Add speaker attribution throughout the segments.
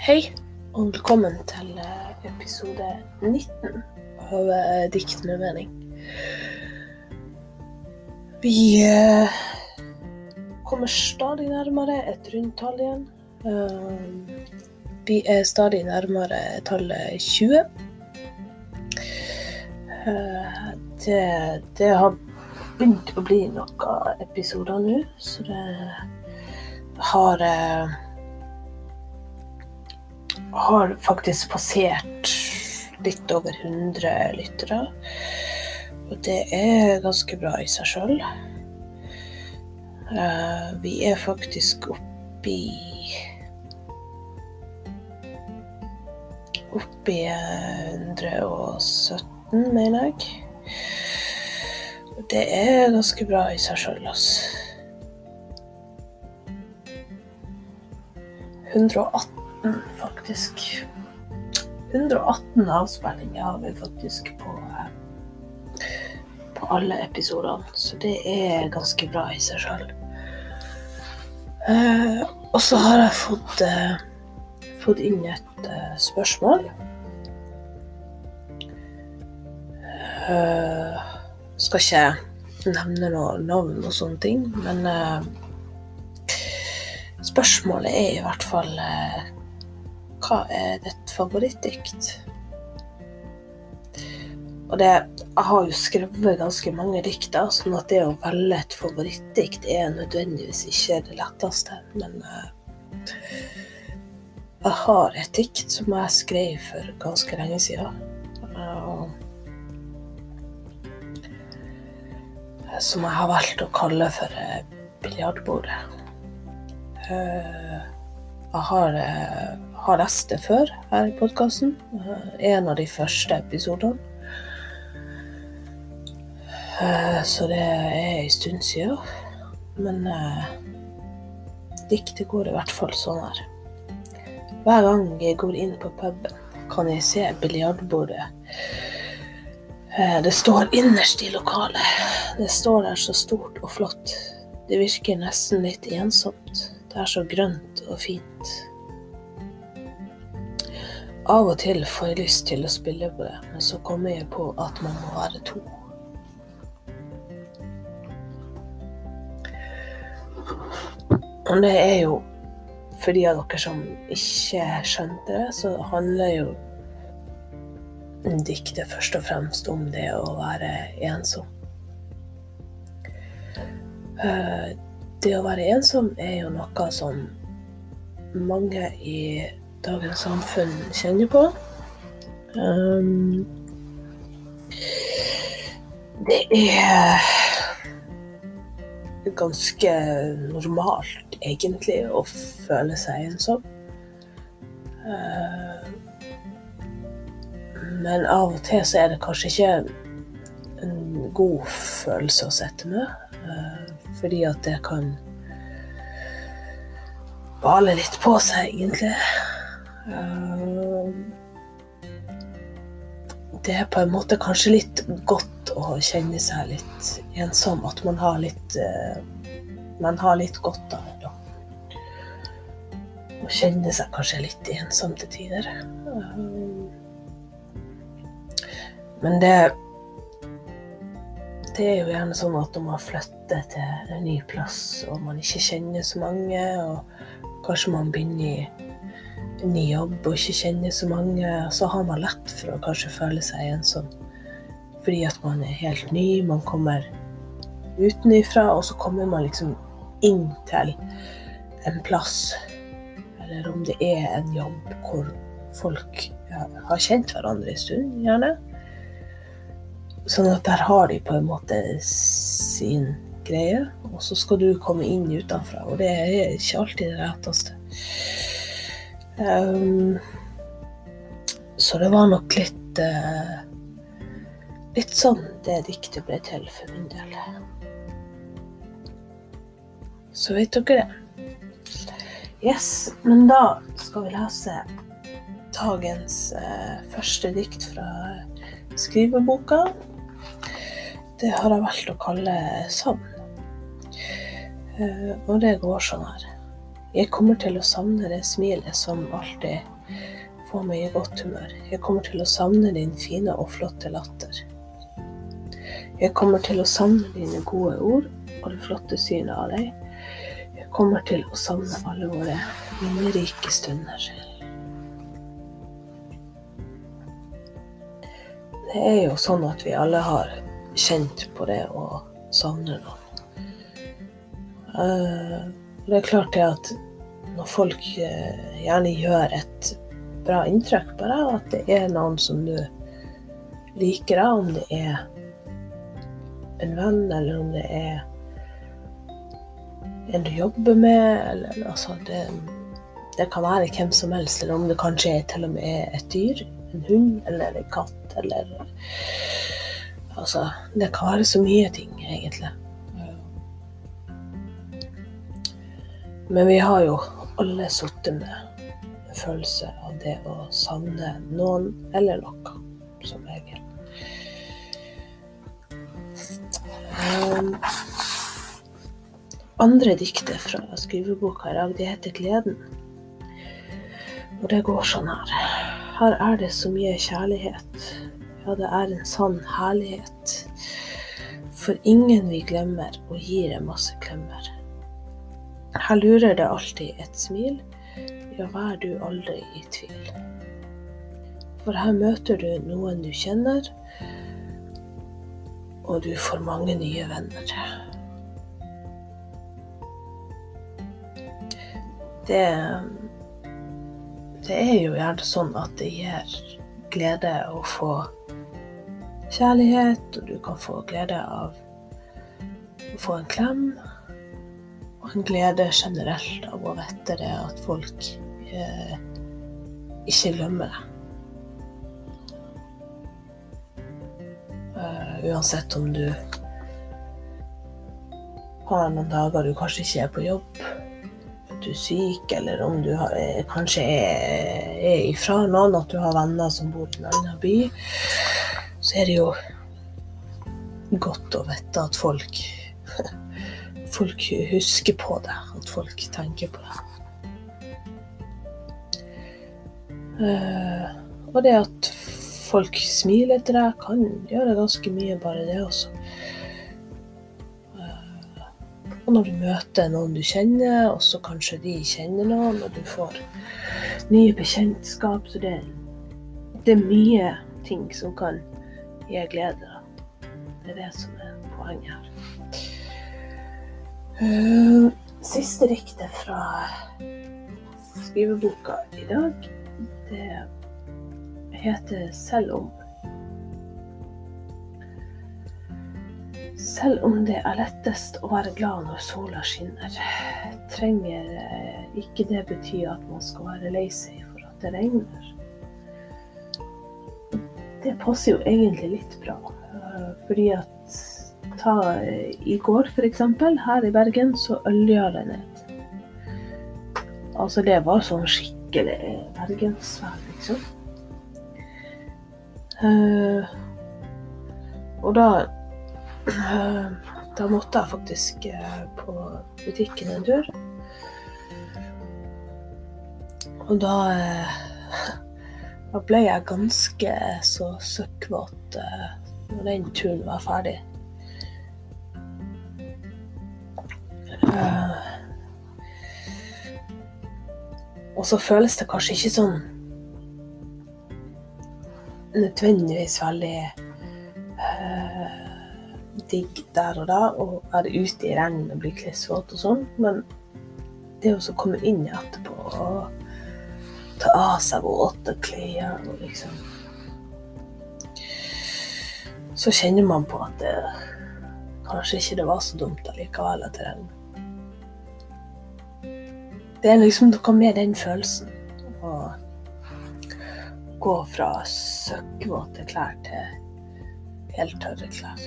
Speaker 1: Hei, og velkommen til eh, episode 19 av eh, Dikt med mening. Vi eh, kommer stadig nærmere et rundtall igjen. Eh, vi er stadig nærmere tallet 20. Eh, det, det har begynt å bli noen episoder nå, så det har har faktisk passert litt over 100 lyttere. Og det er ganske bra i seg sjøl. Vi er faktisk oppi Oppi 117, mener jeg. Det er ganske bra i seg sjøl, altså. 118 faktisk. 118 avspillinger har vi faktisk på, eh, på alle episodene, så det er ganske bra i seg sjøl. Eh, og så har jeg fått, eh, fått inn et eh, spørsmål. Eh, skal ikke nevne noe navn og sånne ting, men eh, Spørsmålet er i hvert fall hva er ditt favorittdikt? Og det, jeg har jo skrevet ganske mange dikt, sånn at det å velge et favorittdikt er nødvendigvis ikke det letteste. Men eh, jeg har et dikt som jeg skrev for ganske lenge siden. eh, som jeg har valgt å kalle for eh, biljardbordet. Eh, Jeg har, eh, har lest det før her i podkasten. En av de første episodene. Eh, Så det er en stund siden. Men eh, diktet går i hvert fall sånn her. Hver gang jeg går inn på puben, kan jeg se biljardbordet. Eh, Det står innerst i lokalet. Det står der så stort og flott. Det virker nesten litt ensomt. Det er så grønt og fint. Av og til får jeg lyst til å spille på det, men så kommer jeg på at man må være to. Og det er jo for de av dere som ikke skjønte det, så handler jo diktet først og fremst om det å være ensom. Eh, Det å være ensom er jo noe som mange i dagens samfunn kjenner på. Um, det er ganske normalt, egentlig, å føle seg ensom. Eh, Men av og til så er det kanskje ikke en god følelse å sette med. eh, Fordi at det kan bale litt på seg, egentlig. Eh, Det er på en måte kanskje litt godt å kjenne seg litt ensom. At man har litt eh, Man har litt godt av det. Å kjenne seg kanskje litt ensom til tider. Eh, Men det Det er jo gjerne sånn at når man flytter til en ny plass, og man ikke kjenner så mange, og kanskje man begynner i ny jobb og ikke kjenner så mange, så har man lett for å kanskje føle seg ensom. Fordi at man er helt ny, man kommer utenifra, og så kommer man liksom inn til en plass. Eller om det er en jobb hvor folk ja, har kjent hverandre en stund, gjerne. Sånn at der har de på en måte sin greie, og så skal du komme inn utenfra, og det er ikke alltid det retteste. Um, så det var nok litt uh, Litt sånn det diktet ble til for min del. Så vet dere det. Yes, men da skal vi lese dagens uh, første dikt fra skriveboka. Det har jeg valgt å kalle savn. Eh, og det går sånn her. Jeg kommer til å savne det smilet som alltid får meg i godt humør. Jeg kommer til å savne din fine og flotte latter. Jeg kommer til å savne dine gode ord og det flotte synet av deg. Jeg kommer til å savne alle våre minnerike stunder. Det er jo sånn at vi alle har kjent på det å savne noen. Uh, det er klart det at når folk uh, gjerne gjør et bra inntrykk på deg, at det er noen som du liker deg, om det er en venn, eller om det er en du jobber med, eller altså det, det kan være hvem som helst, eller om det kanskje er til og med et dyr, en hund eller en katt, eller Altså, det kan være så mye ting, egentlig. Men vi har jo alle sittet med en følelse av det å savne noen eller noe, som regel. Um, andre diktet fra skriveboka i dag, det heter 'Gleden'. Og det går sånn her. Her er det så mye kjærlighet. Ja, det er en sann herlighet. For ingen vi glemmer, og gir en masse klemmer. Her lurer det alltid et smil. Ja, vær du aldri i tvil. For her møter du noen du kjenner, og du får mange nye venner. Det, det er jo gjerne sånn at det gir glede å få kjærlighet, og du kan få glede av å få en klem. Og en glede generelt av å vite det at folk eh, ikke glemmer det. Uh, uansett om du har noen dager du kanskje ikke er på jobb, at du er syk, eller om du har, eh, kanskje er, er ifra noen, at du har venner som bor i en annen by, så er det jo godt å vite at folk folk husker på det, at folk tenker på det. Uh, og det at folk smiler til deg, kan gjøre ganske mye, bare det også. Uh, og når du møter noen du kjenner, og så kanskje de kjenner noen, og du får nye bekjentskap, så det, det er mye ting som kan gi glede. Det er det som er poenget her. Uh, siste diktet fra skriveboka i dag, det heter 'Selv om'. Selv om det er lettest å være glad når sola skinner, trenger ikke det bety at man skal være lei seg for at det regner. Det passer jo egentlig litt bra, fordi at ta i går f.eks., her i Bergen, så ølja det ned. Altså, det var sånn skikkelig bergensvær, liksom. Uh, og da uh, Da måtte jeg faktisk uh, på butikken en tur. Og da Da ble jeg ganske så søkkvåt når den turen var ferdig. Og så føles det kanskje ikke sånn nødvendigvis veldig uh, digg der og da å være ute i regn og bli klissvåt og sånn, men det å komme inn etterpå og ta av seg våte klær og liksom Så kjenner man på at det kanskje ikke det var så dumt allikevel etter det regner. Det er liksom noe med den følelsen. Å gå fra søkkvåte klær til helt tørre klær.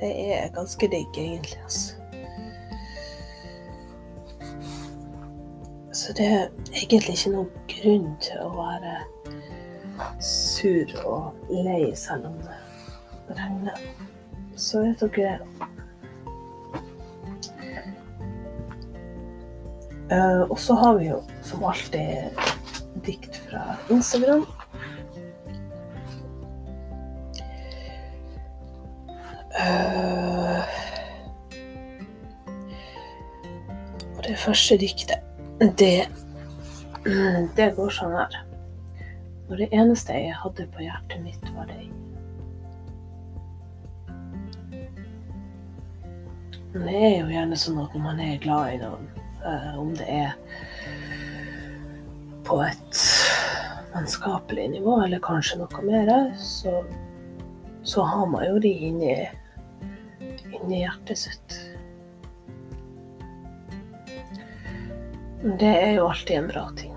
Speaker 1: Det er ganske digg, egentlig. altså. Så det er egentlig ikke noen grunn til å være sur og lei selv om det regner. Så vet dere Uh, og så har vi jo som alltid dikt fra Instagram. Uh, og det første diktet, det, det går sånn her. Når det eneste jeg hadde på hjertet mitt, var deg. Det er jo gjerne sånn at når man er glad i noen, om det er på et vennskapelig nivå, eller kanskje noe mer, så, så har man jo de inni, inni hjertet sitt. Det er jo alltid en bra ting.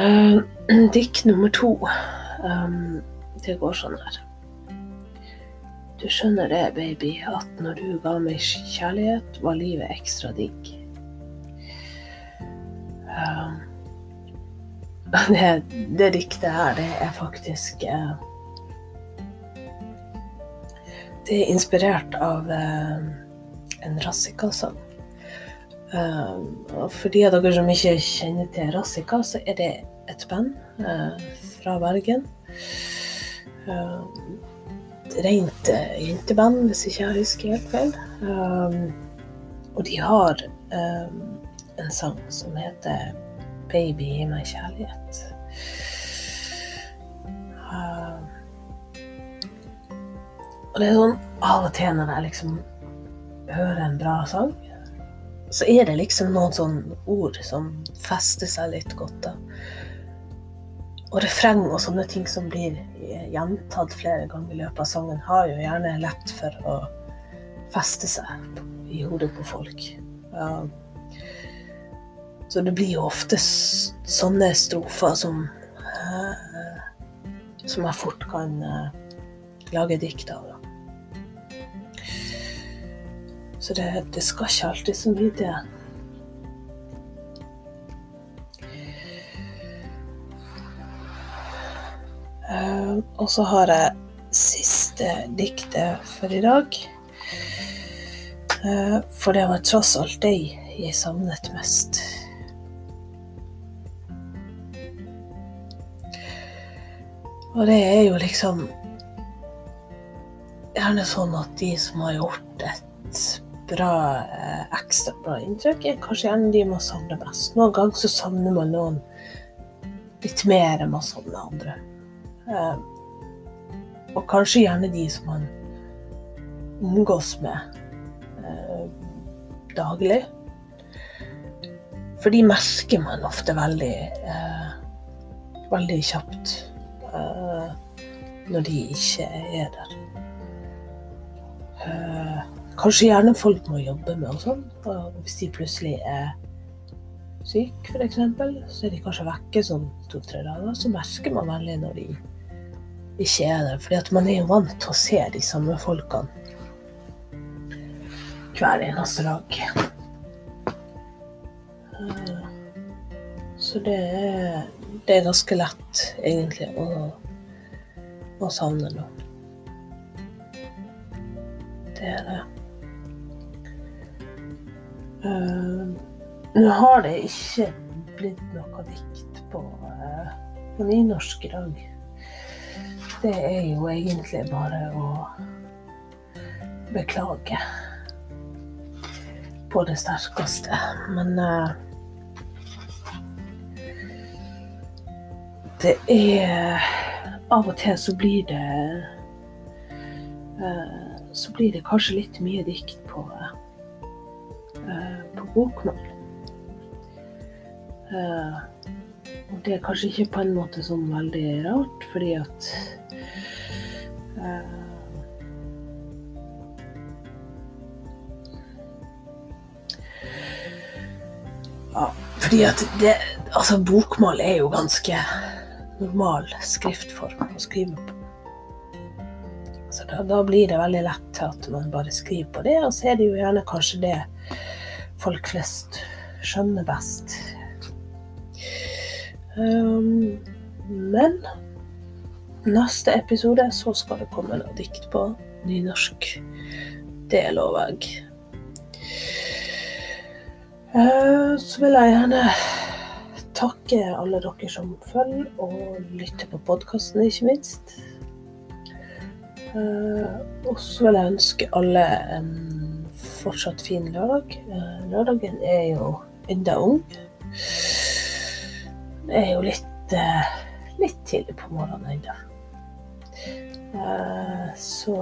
Speaker 1: Uh, dikt nummer to. Um, det går sånn her. Du skjønner det, baby, at når du ga meg kjærlighet, var livet ekstra digg. Uh, det, det diktet her, det er faktisk uh, Det er inspirert av uh, en Rassika-sang. for de av dere som ikke kjenner til Rassika, så er det et band fra Bergen. Uh, rent uh, jenteband, hvis ikke jeg husker helt feil. Um, og de har um, en sang som heter 'Baby, gi meg kjærlighet'. Um, og det er sånn av og til når jeg liksom hører en bra sang, så er det liksom noen sånne ord som fester seg litt godt. da og refreng og sånne ting som blir gjentatt flere ganger i løpet av sangen, har jo gjerne lett for å feste seg i hodet på folk. Ja. Så det blir jo ofte sånne strofer som uh, Som jeg fort kan uh, lage dikt av. Så det, det skal ikke alltid så mye til. Og så har jeg siste diktet for i dag. Uh, for det var tross alt deg jeg savnet mest. Og det er jo liksom gjerne sånn at de som har gjort et bra, eh, ekstra bra inntrykk, er kanskje gjerne de man savner best. Noen ganger så savner man noen litt mer enn man savner andre. Eh, og kanskje gjerne de som man omgås med eh, daglig. For de merker man ofte veldig, eh, veldig kjapt når de ikke er der. Kanskje gjerne folk må jobbe med og sånn. Hvis de plutselig er syke, f.eks., så er de kanskje vekke sånn to-tre dager. Så merker man veldig når de ikke er der. Fordi man er jo vant til å se de samme folkene hver eneste dag. Eh, så det er, det er ganske lett, egentlig, å, å savne noen. Det er det. Uh, nå har det ikke blitt noe dikt på, uh, på nynorsk i dag det er jo egentlig bare å beklage på det sterkeste. Men uh, det er Av og til så blir det uh, Så blir det kanskje litt mye dikt på, uh, på bokmål. og det er kanskje ikke på en måte sånn veldig rart, fordi at ja, fordi at det Altså, bokmål er jo ganske normal skriftform å skrive på. Så da, da, blir det veldig lett til at man bare skriver på det, og så er det jo gjerne kanskje det folk flest skjønner best. Um, men neste episode så skal det komme noe dikt på nynorsk. Det lover jeg. Eh, så vil jeg gjerne takke alle dere som følger og lytter på podkasten, ikke minst. Eh, og så vil jeg ønske alle en fortsatt fin lørdag. Lørdagen er jo enda ung. Det er jo litt, litt tidlig på morgenen ennå. Så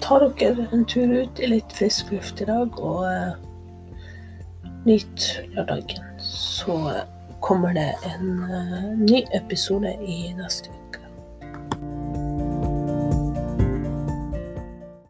Speaker 1: ta dere en tur ut i litt frisk luft i dag, og nyt lørdagen. Så kommer det en ny episode i neste uke.